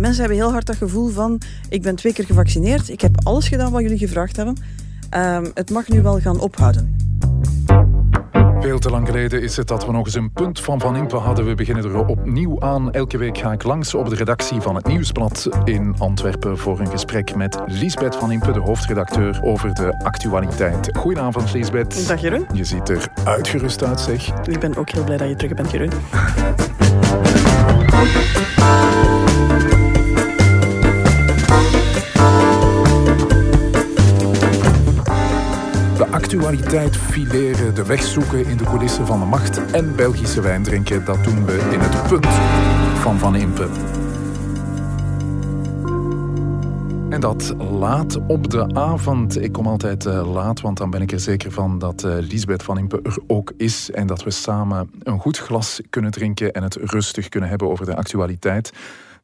mensen hebben heel hard dat gevoel van ik ben twee keer gevaccineerd, ik heb alles gedaan wat jullie gevraagd hebben. Ehm, het mag nu wel gaan ophouden. Veel te lang geleden is het dat we nog eens een punt van Van Impe hadden. We beginnen er opnieuw aan. Elke week ga ik langs op de redactie van het Nieuwsblad in Antwerpen voor een gesprek met Liesbeth Van Impe, de hoofdredacteur, over de actualiteit. Goedenavond, Liesbeth. Dag Jeroen. Je ziet er uitgerust uit, zeg. Ik ben ook heel blij dat je terug bent, Jeroen. actualiteit fileren, de weg zoeken in de coulissen van de macht en Belgische wijn drinken, dat doen we in het punt van Van Impe. En dat laat op de avond. Ik kom altijd uh, laat, want dan ben ik er zeker van dat uh, Lisbeth van Impe er ook is. En dat we samen een goed glas kunnen drinken en het rustig kunnen hebben over de actualiteit.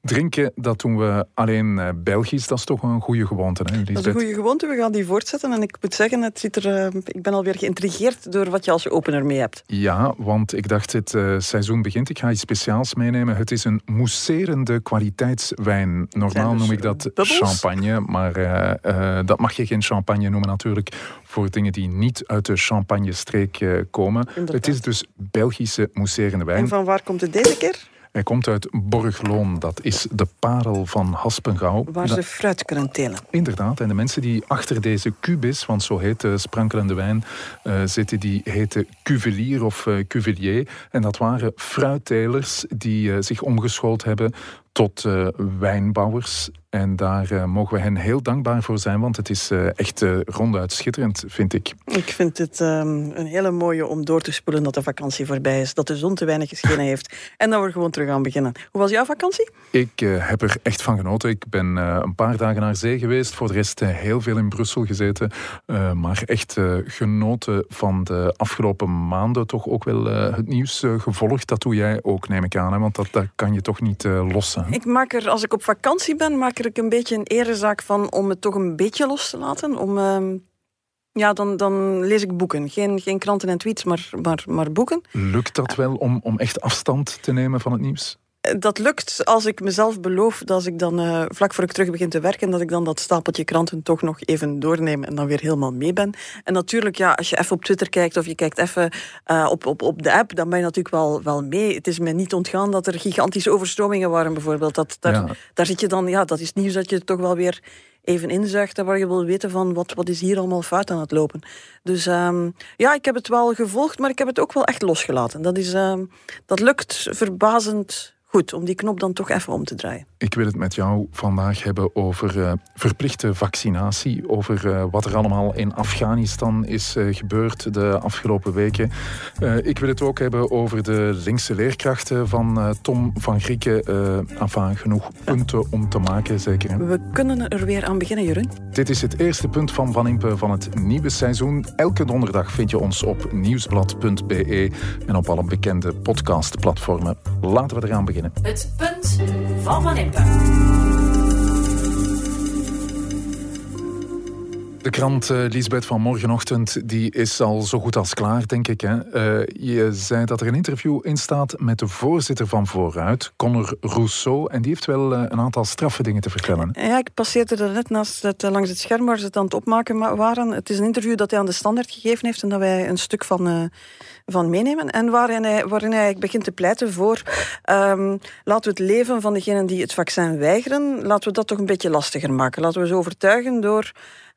Drinken, dat doen we alleen uh, Belgisch. Dat is toch een goede gewoonte, hè, Lisbeth? Dat is een goede gewoonte. We gaan die voortzetten. En ik moet zeggen, het zit er, uh, ik ben alweer geïntrigeerd door wat je als opener mee hebt. Ja, want ik dacht, het uh, seizoen begint. Ik ga iets speciaals meenemen. Het is een mousserende kwaliteitswijn. Normaal dus noem ik dat bubbles? champagne, maar dat mag je geen champagne noemen natuurlijk voor dingen die niet uit de champagne-streek komen. Inderdaad. Het is dus Belgische mousserende wijn. En van waar komt het deze keer? Hij komt uit Borgloon, dat is de parel van Haspengouw. Waar ze fruit kunnen telen. Inderdaad, en de mensen die achter deze kubis, want zo heet de sprankelende wijn, uh, zitten, die heten cuvelier of uh, cuvelier. En dat waren fruittelers die uh, zich omgeschoold hebben tot uh, wijnbouwers. En daar uh, mogen we hen heel dankbaar voor zijn, want het is uh, echt ronduit schitterend, vind ik. Ik vind het um, een hele mooie om door te spoelen dat de vakantie voorbij is, dat de zon te weinig geschenen heeft en dat we gewoon terug gaan beginnen. Hoe was jouw vakantie? Ik heb er echt van genoten. Ik ben een paar dagen naar zee geweest, voor de rest heel veel in Brussel gezeten, maar echt genoten van de afgelopen maanden, toch ook wel het nieuws gevolgd. Dat doe jij ook, neem ik aan, hè? want dat, dat kan je toch niet lossen. Ik maak er, als ik op vakantie ben, maak er een beetje een erezaak van om het toch een beetje los te laten. Om, uh, ja, dan, dan lees ik boeken. Geen, geen kranten en tweets, maar, maar, maar boeken. Lukt dat wel om, om echt afstand te nemen van het nieuws? Dat lukt als ik mezelf beloof dat als ik dan uh, vlak voor ik terug begin te werken, dat ik dan dat stapeltje kranten toch nog even doorneem en dan weer helemaal mee ben. En natuurlijk, ja, als je even op Twitter kijkt of je kijkt even uh, op, op, op de app, dan ben je natuurlijk wel, wel mee. Het is me niet ontgaan dat er gigantische overstromingen waren, bijvoorbeeld. Dat, daar, ja. daar zit je dan, ja, dat is nieuws dat je toch wel weer even inzuigt waar je wil weten van wat, wat is hier allemaal fout aan het lopen. Dus um, ja, ik heb het wel gevolgd, maar ik heb het ook wel echt losgelaten. Dat, is, um, dat lukt verbazend goed om die knop dan toch even om te draaien. Ik wil het met jou vandaag hebben over uh, verplichte vaccinatie, over uh, wat er allemaal in Afghanistan is uh, gebeurd de afgelopen weken. ik wil het ook hebben over de linkse leerkrachten van Tom van Grieken. enfin, genoeg punten om te maken, zeker. Hè? We kunnen er weer aan beginnen, Jeroen. Dit is het eerste punt van Van Impe van het nieuwe seizoen. Elke donderdag vind je ons op nieuwsblad.be en op alle bekende podcastplatformen. Laten we eraan beginnen. Het punt van Van Impe. De krant uh, Lisbeth van morgenochtend die is al zo goed als klaar, denk ik. Hè? Uh, je zei dat er een interview in staat met de voorzitter van Vooruit, Conor Rousseau. En die heeft wel uh, een aantal straffe dingen te vertellen. Ja, ik passeerde er net naast het, langs het scherm waar ze het aan het opmaken waren. Het is een interview dat hij aan de standaard gegeven heeft en dat wij een stuk van van meenemen. En waarin hij, waarin hij begint te pleiten voor um, laten we het leven van degenen die het vaccin weigeren, laten we dat toch een beetje lastiger maken. Laten we ze overtuigen door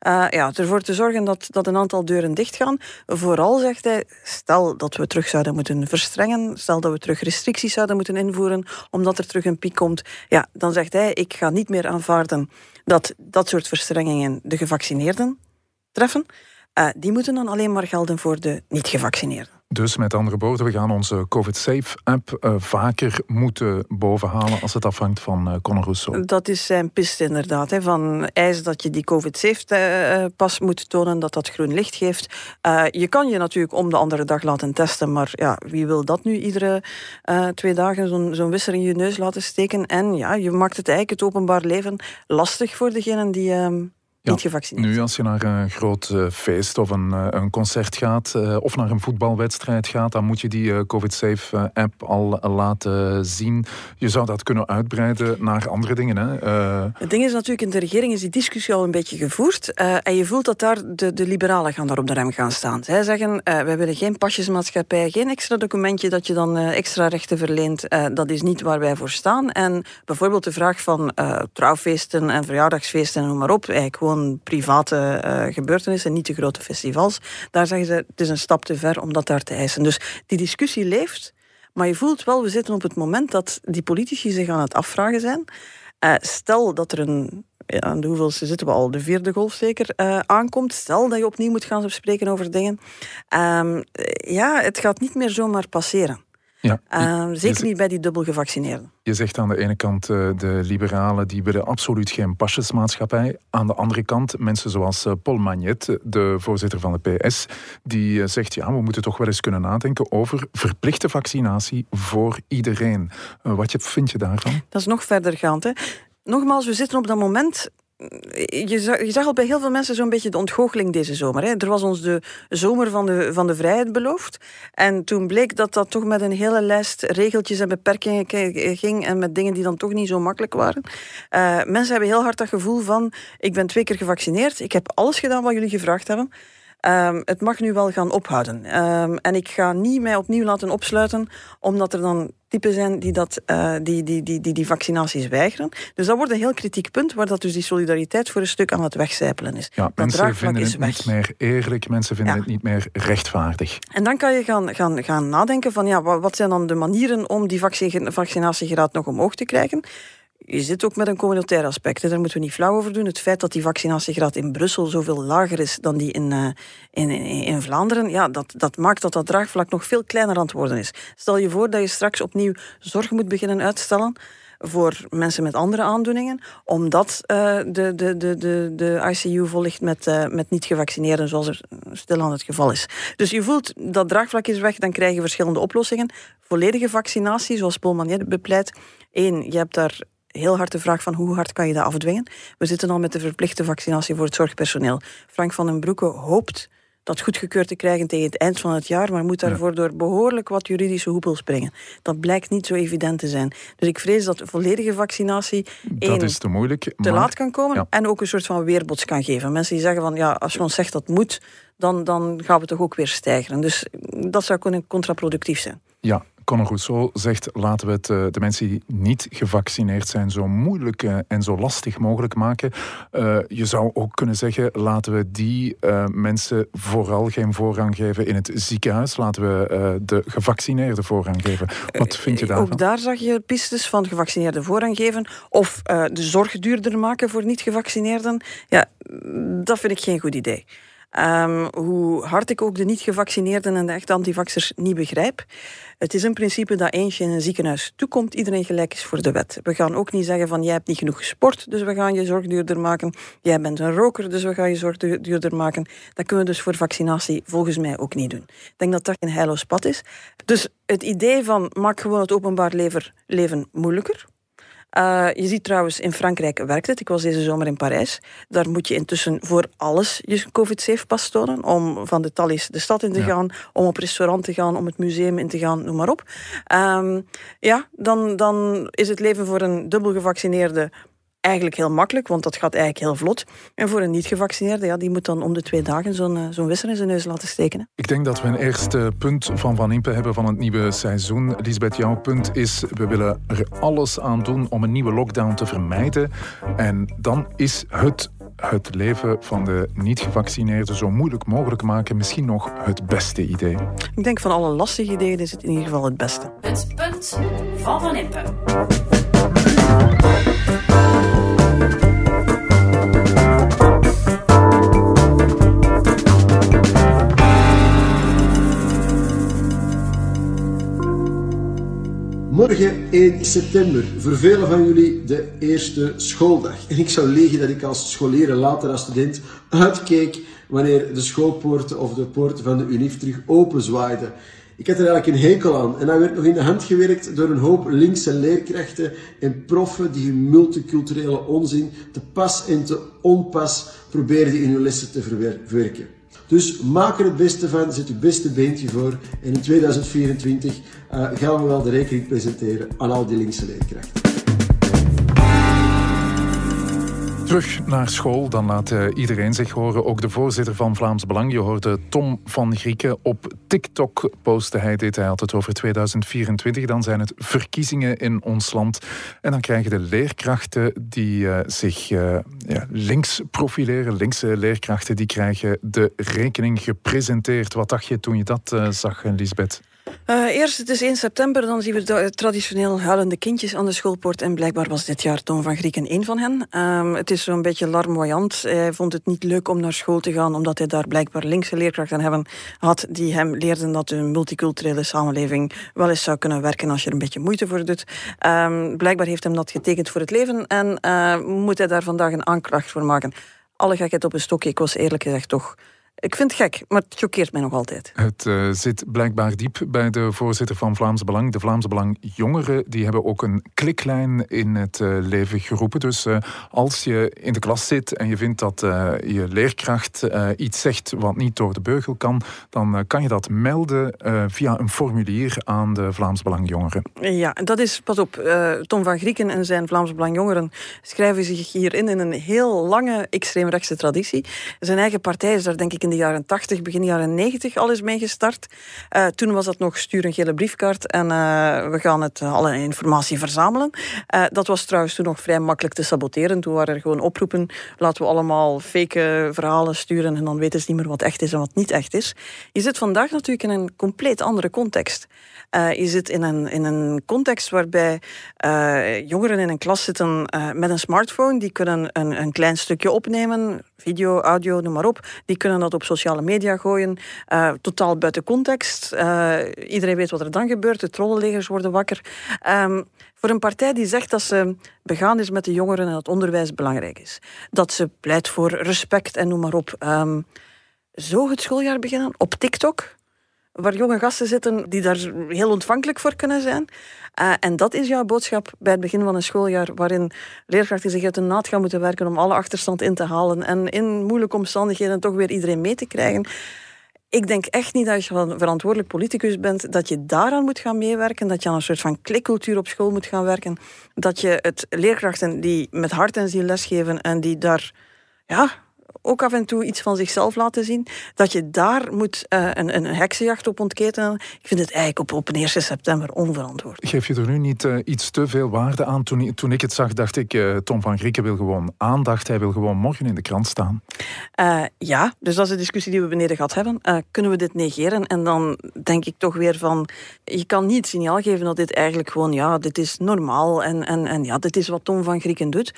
uh, ja, ervoor te zorgen dat, dat een aantal deuren dichtgaan. Vooral zegt hij, stel dat we terug zouden moeten verstrengen, stel dat we terug restricties zouden moeten invoeren, omdat er terug een piek komt, ja, dan zegt hij, ik ga niet meer aanvaarden dat dat soort verstrengingen de gevaccineerden treffen. Uh, die moeten dan alleen maar gelden voor de niet-gevaccineerden. Dus met andere woorden, we gaan onze COVID-Safe-app uh, vaker moeten bovenhalen als het afhangt van uh, Conor Rousseau. Dat is zijn piste inderdaad. Hè, van eis dat je die COVID-Safe-pas moet tonen, dat dat groen licht geeft. Je kan je natuurlijk om de andere dag laten testen, maar ja, wie wil dat nu iedere twee dagen zo'n zo'n wisser in je neus laten steken? En ja, je maakt het eigenlijk het openbaar leven lastig voor degenen die... Niet gevaccineerd Nu, als je naar een groot uh, feest of een, uh, een concert gaat uh, of naar een voetbalwedstrijd gaat, dan moet je die COVID-Safe-app al laten zien. Je zou dat kunnen uitbreiden naar andere dingen. Hè? Het ding is natuurlijk, in de regering is die discussie al een beetje gevoerd. en je voelt dat daar de, de liberalen gaan daar op de rem gaan staan. Zij zeggen, wij willen geen pasjesmaatschappij, geen extra documentje dat je dan extra rechten verleent. dat is niet waar wij voor staan. En bijvoorbeeld de vraag van trouwfeesten en verjaardagsfeesten en noem maar op, eigenlijk gewoon private uh, gebeurtenissen, niet de grote festivals. Daar zeggen ze, het is een stap te ver om dat daar te eisen. Dus die discussie leeft, maar je voelt wel, we zitten op het moment dat die politici zich aan het afvragen zijn. Uh, stel dat er een aan de hoeveelste zitten we al, de vierde golf zeker, uh, aankomt. Stel dat je opnieuw moet gaan spreken over dingen. Um, ja, het gaat niet meer zomaar passeren. Ja, uh, zeker niet bij die dubbel gevaccineerden. Je zegt aan de ene kant uh, de liberalen die willen absoluut geen pasjesmaatschappij. Aan de andere kant mensen zoals uh, Paul Magnet, de voorzitter van de PS, die zegt ja, we moeten toch wel eens kunnen nadenken over verplichte vaccinatie voor iedereen. wat vind je daarvan? Dat is nog verdergaand. Hè? Nogmaals, we zitten op dat moment je zag, je zag al bij heel veel mensen zo'n beetje de ontgoocheling deze zomer. Hè. Er was ons de zomer van de, van de vrijheid beloofd. En toen bleek dat dat toch met een hele lijst regeltjes en beperkingen ging. En met dingen die dan toch niet zo makkelijk waren. Uh, mensen hebben heel hard dat gevoel van: ik ben twee keer gevaccineerd. Ik heb alles gedaan wat jullie gevraagd hebben. Um, het mag nu wel gaan ophouden. Um, en ik ga niet mij opnieuw laten opsluiten, omdat er dan typen zijn die, dat, uh, die, die, die, die, die vaccinaties weigeren. Dus dat wordt een heel kritiek punt, waar dat dus die solidariteit voor een stuk aan het wegcijpelen is. Ja, mensen vinden het niet meer eerlijk, mensen vinden het niet meer rechtvaardig. En dan kan je gaan, gaan, gaan nadenken van, ja, wat zijn dan de manieren om die vaccinatiegraad nog omhoog te krijgen? Je zit ook met een communautair aspect. Daar moeten we niet flauw over doen. Het feit dat die vaccinatiegraad in Brussel zoveel lager is dan die in, uh, in, in, Vlaanderen, ja, dat, dat maakt dat dat draagvlak nog veel kleiner aan het worden is. Stel je voor dat je straks opnieuw zorg moet beginnen uitstellen voor mensen met andere aandoeningen, omdat uh, de, de, de, de, de ICU vol ligt met, uh, met niet-gevaccineerden, zoals er stilaan het geval is. Dus je voelt dat draagvlak is weg, dan krijg je verschillende oplossingen. Volledige vaccinatie, zoals Paul bepleit. Eén, je hebt daar heel hard de vraag van hoe hard kan je dat afdwingen. We zitten al met de verplichte vaccinatie voor het zorgpersoneel. Frank van den Broeke hoopt dat goedgekeurd te krijgen tegen het eind van het jaar, maar moet daarvoor door behoorlijk wat juridische hoepel springen. Dat blijkt niet zo evident te zijn. Dus ik vrees dat volledige vaccinatie dat is te, moeilijk, te laat kan komen en ook een soort van weerbots kan geven. Mensen die zeggen van ja, als je ons zegt dat moet, dan, dan gaan we toch ook weer stijgen. Dus dat zou kunnen contraproductief zijn. Ja, Conor Rousseau zegt: laten we het, eh, de mensen die niet gevaccineerd zijn zo moeilijk eh, en zo lastig mogelijk maken. Uh, je zou ook kunnen zeggen: laten we die uh, mensen vooral geen voorrang geven in het ziekenhuis. Laten we de gevaccineerden voorrang geven. Wat vind je daarvan? Ook daar zag je pistes van gevaccineerden voorrang geven. Of de zorg duurder maken voor niet-gevaccineerden. Ja, dat vind ik geen goed idee. Um, hoe hard ik ook de niet-gevaccineerden en de echte antivaxers niet begrijp. Het is een principe dat eentje in een ziekenhuis toekomt, iedereen gelijk is voor de wet. We gaan ook niet zeggen van jij hebt niet genoeg gesport, dus we gaan je zorg duurder maken. Jij bent een roker, dus we gaan je zorg duurder maken. Dat kunnen we dus voor vaccinatie volgens mij ook niet doen. Ik denk dat dat een heiloos pad is. Dus het idee van maak gewoon het openbaar leven moeilijker uh, je ziet trouwens, in Frankrijk werkt het. Ik was deze zomer in Parijs. Daar moet je intussen voor alles je COVID-safe-pas tonen. Om van de Thalys de stad in te gaan, om op restaurant te gaan, om het museum in te gaan, noem maar op. Um, ja, dan, dan is het leven voor een dubbel gevaccineerde eigenlijk heel makkelijk, want dat gaat eigenlijk heel vlot. En voor een niet-gevaccineerde, ja, die moet dan om de twee dagen zo'n uh, zo'n wisser in zijn neus laten steken. Ik denk dat we een eerste punt van Van Impe hebben van het nieuwe seizoen. Lisbeth, jouw punt is, we willen er alles aan doen om een nieuwe lockdown te vermijden. En dan is het het leven van de niet-gevaccineerden zo moeilijk mogelijk maken misschien nog het beste idee? Ik denk van alle lastige ideeën is het in ieder geval het beste. Het punt van Van Impe. Morgen 1 september, voor velen van jullie de eerste schooldag. En ik zou liegen dat ik als scholier en later als student uitkeek wanneer de schoolpoorten of de poorten van de UNIF terug open zwaaiden. Ik had er eigenlijk een hekel aan. En hij werd nog in de hand gewerkt door een hoop linkse leerkrachten en proffen die hun multiculturele onzin te pas en te onpas probeerden in hun lessen te verwerken. Dus maak er het beste van, zet je beste beentje voor. En in 2024 uh, gaan we wel de rekening presenteren aan al die linkse leerkrachten. Terug naar school, dan laat uh, iedereen zich horen. Ook de voorzitter van Vlaams Belang. Je hoorde Tom van Grieken op TikTok posten. Hij deed hij had het over 2024. Dan zijn het verkiezingen in ons land. En dan krijgen de leerkrachten die uh, zich uh, ja, links profileren, linkse leerkrachten, die krijgen de rekening gepresenteerd. Wat dacht je toen je dat zag, Lisbeth? Uh, eerst, het is 1 september, dan zien we traditioneel huilende kindjes aan de schoolpoort. En blijkbaar was dit jaar Tom van Grieken één van hen. Um, het is zo'n beetje larmoyant. Hij vond het niet leuk om naar school te gaan, omdat hij daar blijkbaar linkse leerkrachten hebben had die hem leerden dat een multiculturele samenleving wel eens zou kunnen werken als je er een beetje moeite voor doet. Um, blijkbaar heeft hem dat getekend voor het leven en uh, moet hij daar vandaag een aanklacht voor maken. Alle gekheid op een stokje, ik was eerlijk gezegd toch ik vind het gek, maar het choqueert mij nog altijd. Het uh, zit blijkbaar diep bij de voorzitter van Vlaams Belang. De Vlaams Belang jongeren die hebben ook een kliklijn in het uh, leven geroepen. Dus uh, als je in de klas zit en je vindt dat je leerkracht iets zegt wat niet door de beugel kan, dan kan je dat melden via een formulier aan de Vlaams Belang jongeren. Ja, en dat is, pas op, Tom van Grieken en zijn Vlaams Belang jongeren schrijven zich hierin in een heel lange extreemrechtse traditie. Zijn eigen partij is daar denk ik in de jaren 80, begin jaren 90 al is mee gestart. Uh, toen was dat nog stuur een gele briefkaart en uh, we gaan het, uh, alle informatie verzamelen. dat was trouwens toen nog vrij makkelijk te saboteren. Toen waren er gewoon oproepen, laten we allemaal fake verhalen sturen en dan weten ze niet meer wat echt is en wat niet echt is. Je zit vandaag natuurlijk in een compleet andere context. Je zit in een, in een context waarbij jongeren in een klas zitten met een smartphone. Die kunnen een, een klein stukje opnemen, video, audio, noem maar op. Die kunnen dat op sociale media gooien. Uh, totaal buiten context. Uh, iedereen weet wat er dan gebeurt. De trollenlegers worden wakker. Um, voor een partij die zegt dat ze begaan is met de jongeren en dat onderwijs belangrijk is. Dat ze pleit voor respect en noem maar op. Um, zo het schooljaar beginnen op TikTok waar jonge gasten zitten die daar heel ontvankelijk voor kunnen zijn. Uh, en dat is jouw boodschap bij het begin van een schooljaar, waarin leerkrachten zich uit de naad gaan moeten werken om alle achterstand in te halen en in moeilijke omstandigheden toch weer iedereen mee te krijgen. Ik denk echt niet dat je een verantwoordelijk politicus bent, dat je daaraan moet gaan meewerken, dat je aan een soort van klikcultuur op school moet gaan werken, dat je het leerkrachten die met hart en ziel lesgeven en die daar ja, ook af en toe iets van zichzelf laten zien. Dat je daar moet uh, een, een heksenjacht op ontketenen. Ik vind het eigenlijk op, op een 1 september onverantwoord. Geef je er nu niet uh, iets te veel waarde aan? Toen, toen ik het zag, dacht ik, uh, Tom van Grieken wil gewoon aandacht. Hij wil gewoon morgen in de krant staan. ja, dus dat is de discussie die we beneden gehad hebben. kunnen we dit negeren? En dan denk ik toch weer van, je kan niet het signaal geven dat dit eigenlijk gewoon, ja, dit is normaal. En, en, en ja, dit is wat Tom van Grieken doet.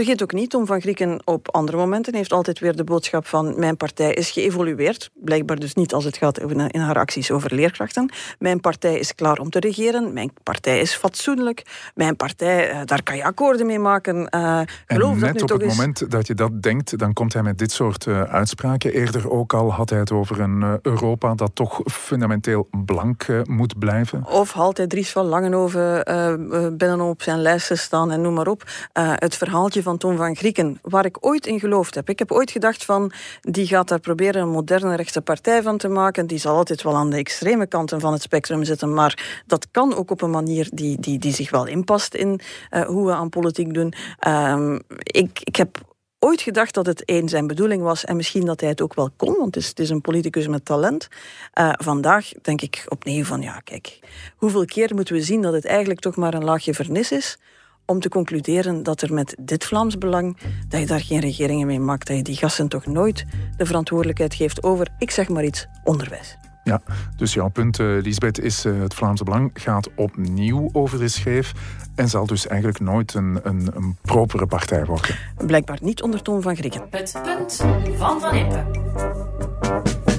Vergeet ook niet, Tom van Grieken op andere momenten heeft altijd weer de boodschap van mijn partij is geëvolueerd. Blijkbaar dus niet als het gaat in haar acties over leerkrachten. Mijn partij is klaar om te regeren. Mijn partij is fatsoenlijk. Mijn partij, eh, daar kan je akkoorden mee maken. Uh, geloof en net dat op het moment dat je dat denkt, dan komt hij met dit soort uh, uitspraken. Eerder ook al had hij het over een uh, Europa dat toch fundamenteel blank moet blijven. Of haalt hij Dries van Langenhoven binnenop zijn lijsten staan en noem maar op. het verhaaltje van Tom van Grieken, waar ik ooit in geloofd heb. Ik heb ooit gedacht van, die gaat daar proberen een moderne rechtse partij van te maken. Die zal altijd wel aan de extreme kanten van het spectrum zitten, maar dat kan ook op een manier die, die, die zich wel inpast in uh, hoe we aan politiek doen. Uh, ik, ik heb ooit gedacht dat het één zijn bedoeling was en misschien dat hij het ook wel kon, want het is, het is een politicus met talent. Uh, vandaag denk ik opnieuw van ja, kijk, hoeveel keer moeten we zien dat het eigenlijk toch maar een laagje vernis is om te concluderen dat er met dit Vlaams Belang, dat je daar geen regeringen mee maakt, dat je die gasten toch nooit de verantwoordelijkheid geeft over, ik zeg maar iets, onderwijs. Ja, dus jouw punt, uh, Lisbeth, is uh, het Vlaamse Belang gaat opnieuw over de scheef en zal dus eigenlijk nooit een, een, een propere partij worden. Blijkbaar niet onder toon van Grieken. Het punt van Van Impe.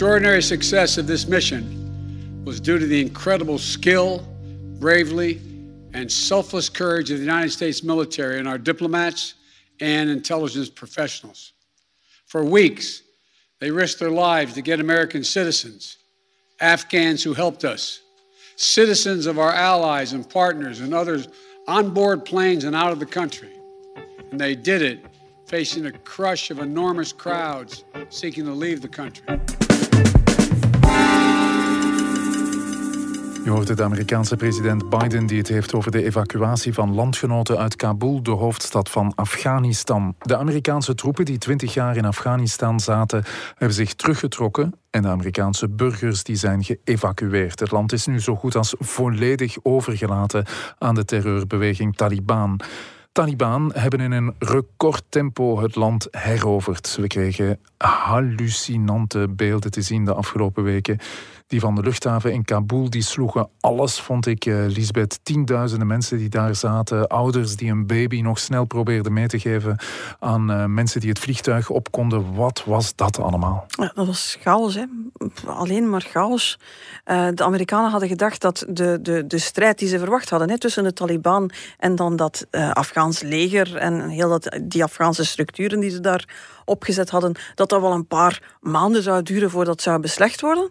Extraordinary success of this mission was due to the incredible skill, bravery, and selfless courage of the United States military and our diplomats and intelligence professionals. For weeks, they risked their lives to get American citizens, Afghans who helped us, citizens of our allies and partners and others on board planes and out of the country. And they did it facing a crush of enormous crowds seeking to leave the country. Hoort de Amerikaanse president Biden die het heeft over de evacuatie van landgenoten uit Kabul, de hoofdstad van Afghanistan. De Amerikaanse troepen die twintig jaar in Afghanistan zaten, hebben zich teruggetrokken en de Amerikaanse burgers die zijn geëvacueerd. Het land is nu zo goed als volledig overgelaten aan de terreurbeweging Taliban. Taliban hebben in een recordtempo het land heroverd. We kregen hallucinante beelden te zien de afgelopen weken. Die van de luchthaven in Kabul, die sloegen alles, vond ik, uh, Lisbeth. Tienduizenden mensen die daar zaten. Ouders die een baby nog snel probeerden mee te geven aan uh, mensen die het vliegtuig op konden. Wat was dat allemaal? Ja, dat was chaos, hè. alleen maar chaos. Uh, de Amerikanen hadden gedacht dat de, de, de strijd die ze verwacht hadden hè, tussen de Taliban en dan dat Afghaans leger en heel dat, die Afghaanse structuren die ze daar opgezet hadden, dat dat wel een paar maanden zou duren voordat zou beslecht worden.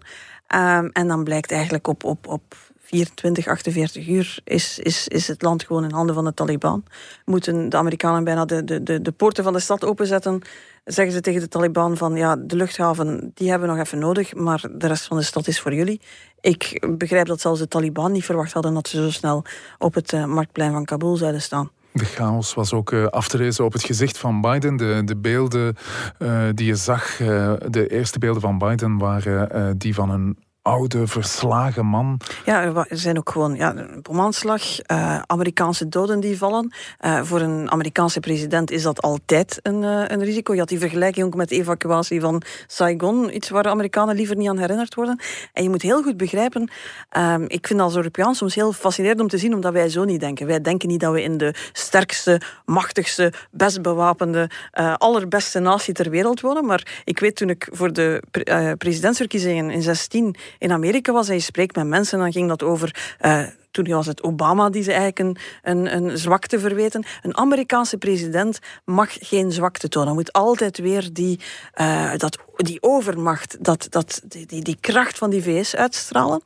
Um, en dan blijkt eigenlijk op, op, op 24, 48 uur is, is, is het land gewoon in handen van de Taliban. Moeten de Amerikanen bijna de, de, de, de poorten van de stad openzetten. Zeggen ze tegen de Taliban van ja, de luchthaven die hebben we nog even nodig, maar de rest van de stad is voor jullie. Ik begrijp dat zelfs de Taliban niet verwacht hadden dat ze zo snel op het uh, marktplein van Kabul zouden staan. De chaos was ook uh, af te lezen op het gezicht van Biden. De, de beelden uh, die je zag, uh, de eerste beelden van Biden waren die van een oude, verslagen man. Ja, er zijn ook gewoon ja, bomaanslag, uh, Amerikaanse doden die vallen. Uh, voor een Amerikaanse president is dat altijd een, uh, een risico. Je had die vergelijking ook met de evacuatie van Saigon, iets waar de Amerikanen liever niet aan herinnerd worden. En je moet heel goed begrijpen, ehm, ik vind als Europeaan soms heel fascinerend om te zien, omdat wij zo niet denken. Wij denken niet dat we in de sterkste, machtigste, best bewapende, allerbeste natie ter wereld wonen. Maar ik weet toen ik voor de pre presidentsverkiezingen in 16 in Amerika was en je spreekt met mensen, dan ging dat over. Uh, toen was het Obama die ze eigenlijk een, een, een, zwakte verweten. Een Amerikaanse president mag geen zwakte tonen. Hij moet altijd weer die, uh, dat, die overmacht, dat, dat, die, die, kracht van die VS uitstralen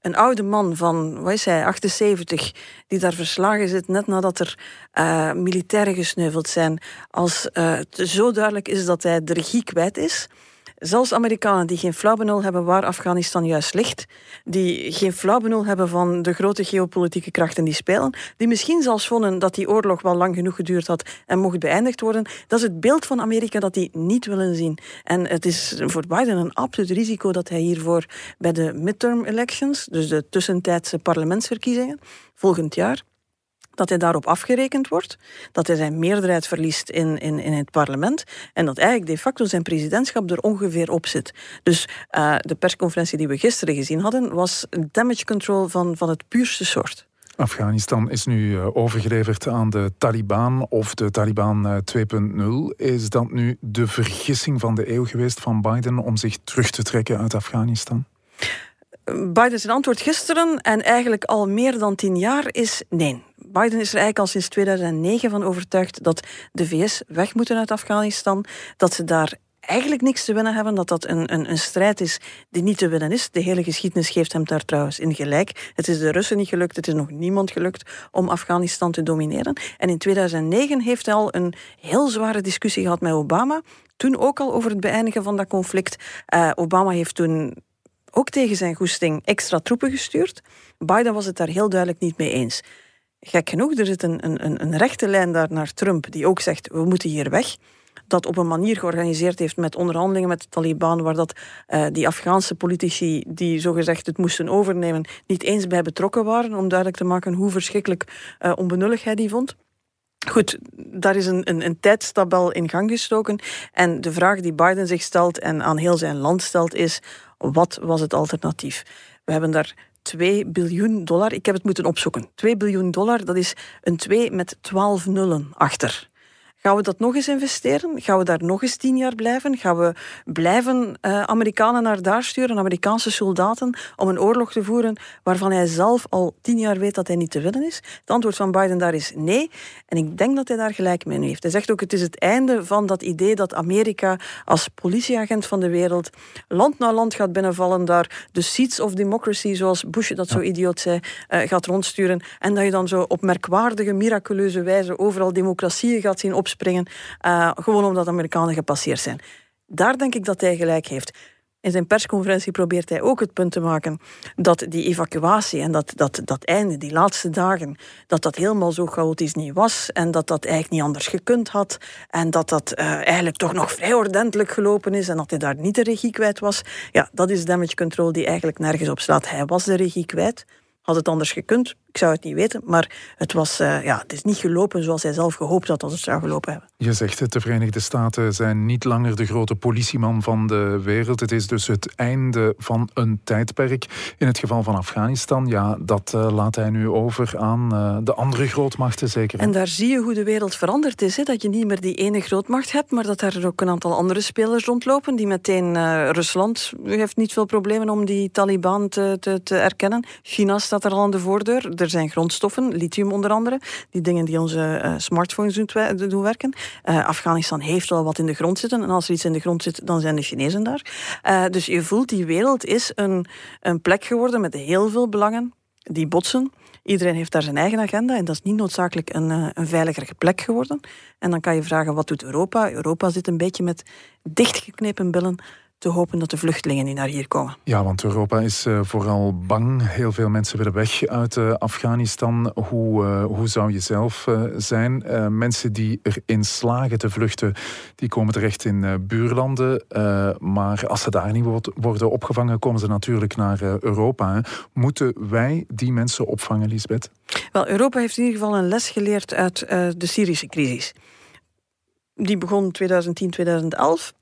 een oude man van, wat is hij, 78, die daar verslagen zit net nadat er uh, militairen gesneuveld zijn, als het zo duidelijk is dat hij de regie kwijt is, Zelfs Amerikanen die geen flauw benul hebben waar Afghanistan juist ligt, die geen flauw benul hebben van de grote geopolitieke krachten die spelen, die misschien zelfs vonden dat die oorlog wel lang genoeg geduurd had en mocht beëindigd worden, dat is het beeld van Amerika dat die niet willen zien. En het is voor Biden een absoluut risico dat hij hiervoor bij de midterm elections, dus de tussentijdse parlementsverkiezingen, volgend jaar, dat hij daarop afgerekend wordt, dat hij zijn meerderheid verliest in, in, in het parlement en dat eigenlijk de facto zijn presidentschap er ongeveer op zit. Dus uh, de persconferentie die we gisteren gezien hadden was damage control van, van het puurste soort. Afghanistan is nu uh, overgeleverd aan de Taliban of de Taliban uh, eh, 2.0. Is dat nu de vergissing van de eeuw geweest van Biden om zich terug te trekken uit Afghanistan? Biden zijn antwoord gisteren en eigenlijk al meer dan tien jaar is nee. Biden is er eigenlijk al sinds 2009 van overtuigd dat de VS weg moeten uit Afghanistan, dat ze daar eigenlijk niks te winnen hebben, dat dat een, een, een strijd is die niet te winnen is. De hele geschiedenis geeft hem daar trouwens in gelijk. Het is de Russen niet gelukt, het is nog niemand gelukt om Afghanistan te domineren. En in 2009 heeft hij al een heel zware discussie gehad met Obama. Toen ook al over het beëindigen van dat conflict. Uh, Obama heeft toen ook tegen zijn goesting extra troepen gestuurd. Biden was het daar heel duidelijk niet mee eens. Gek genoeg, er zit een, een, een rechte lijn daar naar Trump, die ook zegt, we moeten hier weg dat op een manier georganiseerd heeft met onderhandelingen met de Taliban, waar dat uh, die Afghaanse politici die zogezegd het moesten overnemen, niet eens bij betrokken waren, om duidelijk te maken hoe verschrikkelijk uh, onbenullig hij die vond. Goed, daar is een, een, een tijdstabel in gang gestoken. En de vraag die Biden zich stelt en aan heel zijn land stelt is: wat was het alternatief? We hebben daar 2 biljoen dollar. Ik heb het moeten opzoeken. 2 biljoen dollar, dat is een 2 met 12 nullen achter. Gaan we dat nog eens investeren? Gaan we daar nog eens tien jaar blijven? Gaan we blijven uh, Amerikanen naar daar sturen, Amerikaanse soldaten, om een oorlog te voeren waarvan hij zelf al tien jaar weet dat hij niet te winnen is? Het antwoord van Biden daar is nee. En ik denk dat hij daar gelijk mee heeft. Hij zegt ook: het is het einde van dat idee dat Amerika als politieagent van de wereld land na land gaat binnenvallen, daar de seats of democracy, zoals Bush dat zo idioot zei, uh, gaat rondsturen. En dat je dan zo op merkwaardige, miraculeuze wijze overal democratieën gaat zien opspringen springen, uh, gewoon omdat Amerikanen gepasseerd zijn. Daar denk ik dat hij gelijk heeft. In zijn persconferentie probeert hij ook het punt te maken dat die evacuatie en dat, dat, dat einde, die laatste dagen, dat dat helemaal zo chaotisch niet was en dat dat eigenlijk niet anders gekund had en dat dat uh, eigenlijk toch nog vrij ordentelijk gelopen is en dat hij daar niet de regie kwijt was. Ja, dat is damage control die eigenlijk nergens op staat. Hij was de regie kwijt. Had het anders gekund? Ik zou het niet weten, maar het, was, uh, ja, het is niet gelopen zoals hij zelf gehoopt had dat het zou gelopen hebben. Je zegt het, de Verenigde Staten zijn niet langer de grote politieman van de wereld. Het is dus het einde van een tijdperk. In het geval van Afghanistan, ja, dat uh, laat hij nu over aan uh, de andere grootmachten zeker. En daar zie je hoe de wereld veranderd is. Hè? Dat je niet meer die ene grootmacht hebt, maar dat er ook een aantal andere spelers rondlopen. Die meteen Rusland heeft niet veel problemen om die Taliban te, te, te erkennen. China staat er al aan de voordeur er zijn grondstoffen, lithium onder andere, die dingen die onze uh, smartphones doen, werken. Uh, Afghanistan heeft wel wat in de grond zitten en als er iets in de grond zit, dan zijn de Chinezen daar. Uh, dus je voelt, die wereld is een, een plek geworden met heel veel belangen die botsen. Iedereen heeft daar zijn eigen agenda en dat is niet noodzakelijk een, een veiligere plek geworden. En dan kan je vragen, wat doet Europa? Europa zit een beetje met dichtgeknepen billen te hopen dat de vluchtelingen niet naar hier komen. Ja, want Europa is uh, vooral bang. Heel veel mensen willen weg uit uh, Afghanistan. Hoe, uh, hoe zou je zelf zijn? mensen die erin slagen te vluchten, die komen terecht in buurlanden. maar als ze daar niet worden opgevangen, komen ze natuurlijk naar Europa. Hè. Moeten wij die mensen opvangen, Lisbeth? Wel, Europa heeft in ieder geval een les geleerd uit de Syrische crisis. Die begon 2010, 2011.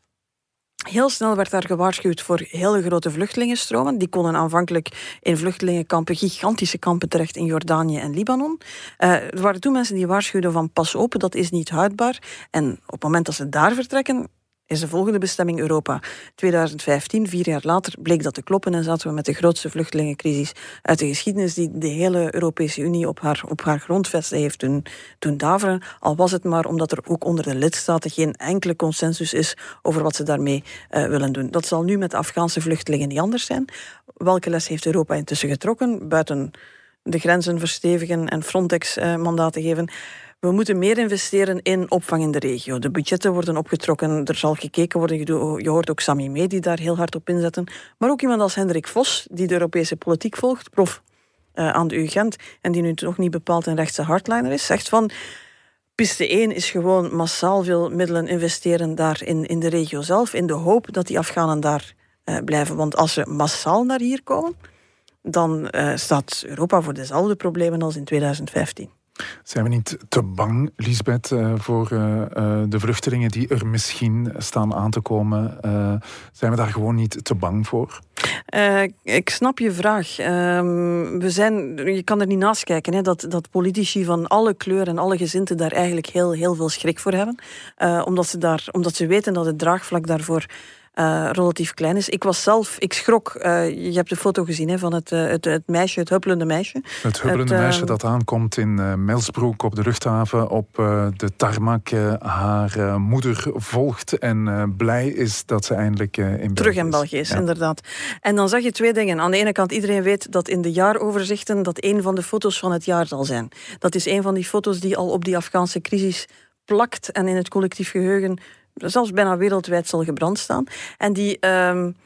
Heel snel werd daar gewaarschuwd voor hele grote vluchtelingenstromen. Die konden aanvankelijk in vluchtelingenkampen, gigantische kampen terecht in Jordanië en Libanon. Uh, er waren toen mensen die waarschuwden van pas open, dat is niet houdbaar. En op het moment dat ze daar vertrekken, is de volgende bestemming Europa. 2015, vier jaar later, bleek dat te kloppen en zaten we met de grootste vluchtelingencrisis uit de geschiedenis die de hele Europese Unie op haar, op haar grondvesten heeft doen, doen daveren. Al was het maar omdat er ook onder de lidstaten geen enkele consensus is over wat ze daarmee uh, willen doen. Dat zal nu met de Afghaanse vluchtelingen niet anders zijn. Welke les heeft Europa intussen getrokken? Buiten de grenzen verstevigen en Frontex-mandaten uh, geven we moeten meer investeren in opvang in de regio. De budgetten worden opgetrokken, er zal gekeken worden. Je hoort ook Sami Mee die daar heel hard op inzetten. Maar ook iemand als Hendrik Vos, die de Europese politiek volgt, prof uh, aan de UGent, en die nu toch niet bepaald een rechtse hardliner is, zegt van... Piste 1 is gewoon massaal veel middelen investeren daar in, in de regio zelf, in de hoop dat die Afghanen daar uh, blijven. Want als ze massaal naar hier komen, dan uh, staat Europa voor dezelfde problemen als in 2015. Zijn we niet te bang, Lisbeth, uh, voor uh, uh, de vluchtelingen die er misschien staan aan te komen? zijn we daar gewoon niet te bang voor? ik snap je vraag. Ehm, we zijn, je kan er niet naast kijken hè, dat, dat politici van alle kleuren en alle gezinten daar eigenlijk heel, heel veel schrik voor hebben. omdat, ze daar, omdat ze weten dat het draagvlak daarvoor uh, relatief klein is. Ik was zelf, ik schrok. Uh, je hebt de foto gezien hè, van het, uh, het, het, meisje, het huppelende meisje. Het huppelende het, meisje dat aankomt in Melsbroek op de luchthaven op de tarmac. haar moeder volgt en blij is dat ze eindelijk in België Terug in België is, inderdaad. En dan zag je twee dingen. Aan de ene kant, iedereen weet dat in de jaaroverzichten dat een van de foto's van het jaar zal zijn. Dat is een van die foto's die al op die Afghaanse crisis plakt en in het collectief geheugen zelfs bijna wereldwijd zal gebrand staan. En die um,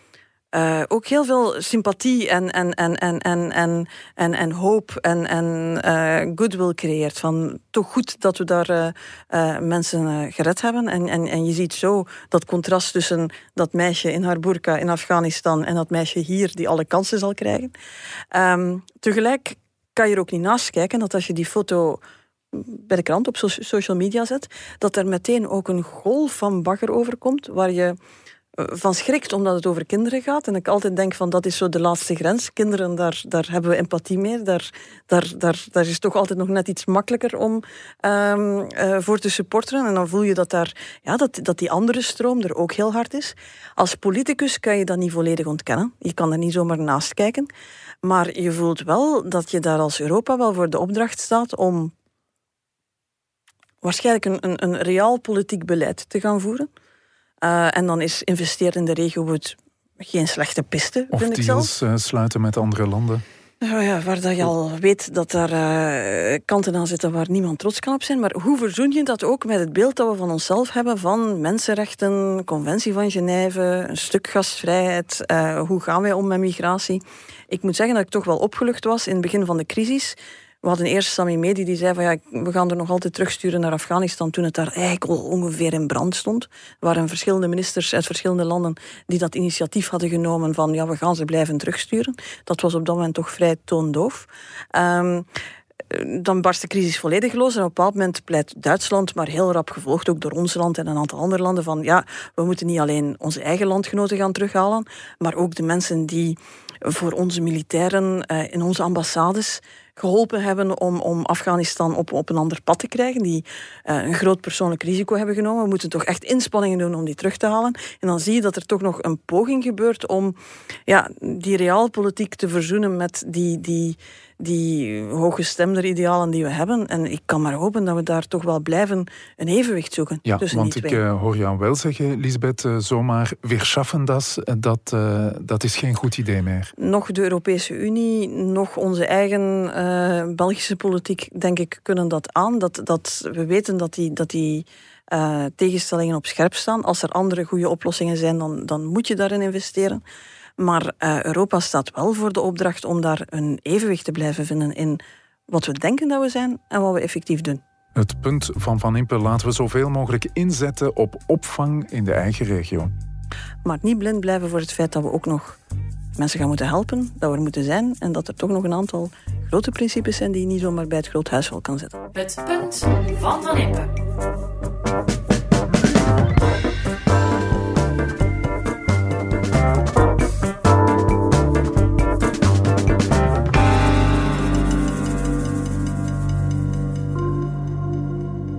uh, ook heel veel sympathie en, en, en, en, en, en, en, en hoop en, en uh, goodwill creëert. Van toch goed dat we daar uh, mensen gered hebben. En, en, en je ziet zo dat contrast tussen dat meisje in haar burka in Afghanistan en dat meisje hier die alle kansen zal krijgen. Um, tegelijk kan je er ook niet naast kijken dat als je die foto bij de krant op social media zet, dat er meteen ook een golf van bagger overkomt, waar je van schrikt omdat het over kinderen gaat. En ik altijd denk van dat is zo de laatste grens. Kinderen, daar, daar hebben we empathie mee. Daar, daar, daar, daar is toch altijd nog net iets makkelijker om um, uh, voor te supporteren. En dan voel je dat, daar, ja, dat, dat die andere stroom er ook heel hard is. Als politicus kan je dat niet volledig ontkennen. Je kan er niet zomaar naast kijken. Maar je voelt wel dat je daar als Europa wel voor de opdracht staat om waarschijnlijk een, een, een reaal politiek beleid te gaan voeren. Uh, en dan is investeren in de regio het geen slechte piste, of vind ik zelf. Uh, sluiten met andere landen. Nou ja, waar dat je al weet dat daar uh, kanten aan zitten waar niemand trots kan op zijn. Maar hoe verzoen je dat ook met het beeld dat we van onszelf hebben van mensenrechten, conventie van Genève, een stuk gastvrijheid, uh, hoe gaan wij om met migratie? Ik moet zeggen dat ik toch wel opgelucht was in het begin van de crisis we hadden eerst Sami Medi die zei van ja, we gaan er nog altijd terugsturen naar Afghanistan toen het daar eigenlijk al ongeveer in brand stond. Er waren verschillende ministers uit verschillende landen die dat initiatief hadden genomen van ja, we gaan ze blijven terugsturen. Dat was op dat moment toch vrij toondoof. Um, dan barst de crisis volledig los. En op een bepaald moment pleit Duitsland, maar heel rap gevolgd ook door ons land en een aantal andere landen, van ja, we moeten niet alleen onze eigen landgenoten gaan terughalen, maar ook de mensen die voor onze militairen uh, in onze ambassades geholpen hebben om, om Afghanistan op, op een ander pad te krijgen, die uh, een groot persoonlijk risico hebben genomen. We moeten toch echt inspanningen doen om die terug te halen. En dan zie je dat er toch nog een poging gebeurt om ja, die realpolitiek te verzoenen met die, die, die hooggestemde idealen die we hebben. En ik kan maar hopen dat we daar toch wel blijven een evenwicht zoeken. Ja, tussen want die ik uh, hoor jou wel zeggen, Lisbeth, uh, zomaar weer schaffen dat, dat, uh, dat is geen goed idee meer. Nog de Europese Unie, nog onze eigen Belgische politiek, denk ik, kunnen dat aan. Dat, dat we weten dat die. Dat die tegenstellingen op scherp staan. Als er andere goede oplossingen zijn, dan, dan moet je daarin investeren. Maar uh, Europa staat wel voor de opdracht om daar een evenwicht te blijven vinden in wat we denken dat we zijn en wat we effectief doen. Het punt van Van Impe laten we zoveel mogelijk inzetten op opvang in de eigen regio. Maar niet blind blijven voor het feit dat we ook nog mensen gaan moeten helpen, dat we er moeten zijn en dat er toch nog een aantal grote principes zijn die je niet zomaar bij het groot huisval kan zetten. Het punt van Van Impe.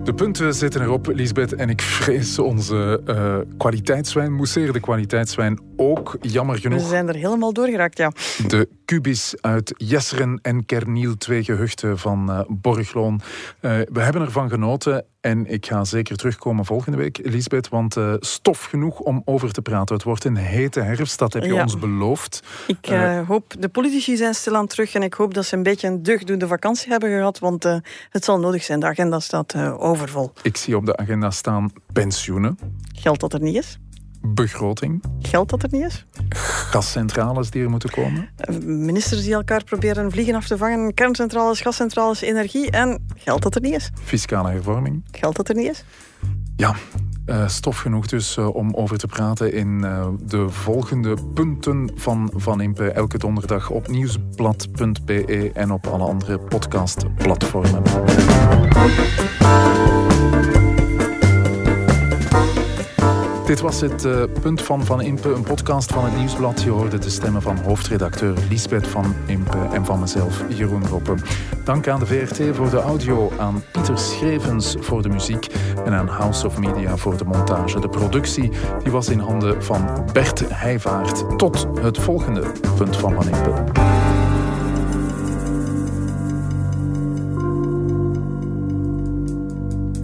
De punten zitten erop, Lisbeth. En ik vrees onze uh, kwaliteitswijn, mousseerde kwaliteitswijn ook, jammer genoeg. We zijn er helemaal doorgeraakt, ja. De Cubis uit Jesseren en Kerniel, twee gehuchten van uh, Borgloon. Uh, we hebben ervan genoten en ik ga zeker terugkomen volgende week, Lisbeth, want uh, stof genoeg om over te praten. Het wordt een hete herfst, dat heb je Ja. ons beloofd. Ik hoop, de politici zijn stilaan terug en ik hoop dat ze een beetje een deugdoende vakantie hebben gehad, want het zal nodig zijn. De agenda staat overvol. Ik zie op de agenda staan pensioenen, Geld dat er niet is. Begroting, Geld dat er niet is. gascentrales die er moeten komen. Uh, Ministers die elkaar proberen vliegen af te vangen. Kerncentrales, gascentrales, energie. En geld dat er niet is. Fiscale hervorming. Geld dat er niet is. Ja, uh, stof genoeg dus uh, om over te praten in uh, de volgende punten van Van Impe. Elke donderdag op nieuwsblad.be en op alle andere podcastplatformen. Dit was het uh, punt van Van Impe, een podcast van het Nieuwsblad. Je hoorde de stemmen van hoofdredacteur Lisbeth Van Impe en van mezelf, Jeroen Roppen. Dank aan de VRT voor de audio, aan Pieter Schrevens voor de muziek en aan House of Media voor de montage. De productie die was in handen van Bert Heijvaart. Tot het volgende punt van Van Impe.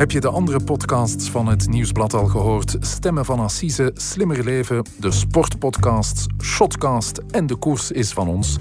Heb je de andere podcasts van het Nieuwsblad al gehoord? Stemmen van Assise, Slimmer Leven, de Sportpodcasts, Shotcast en De Koers is van ons.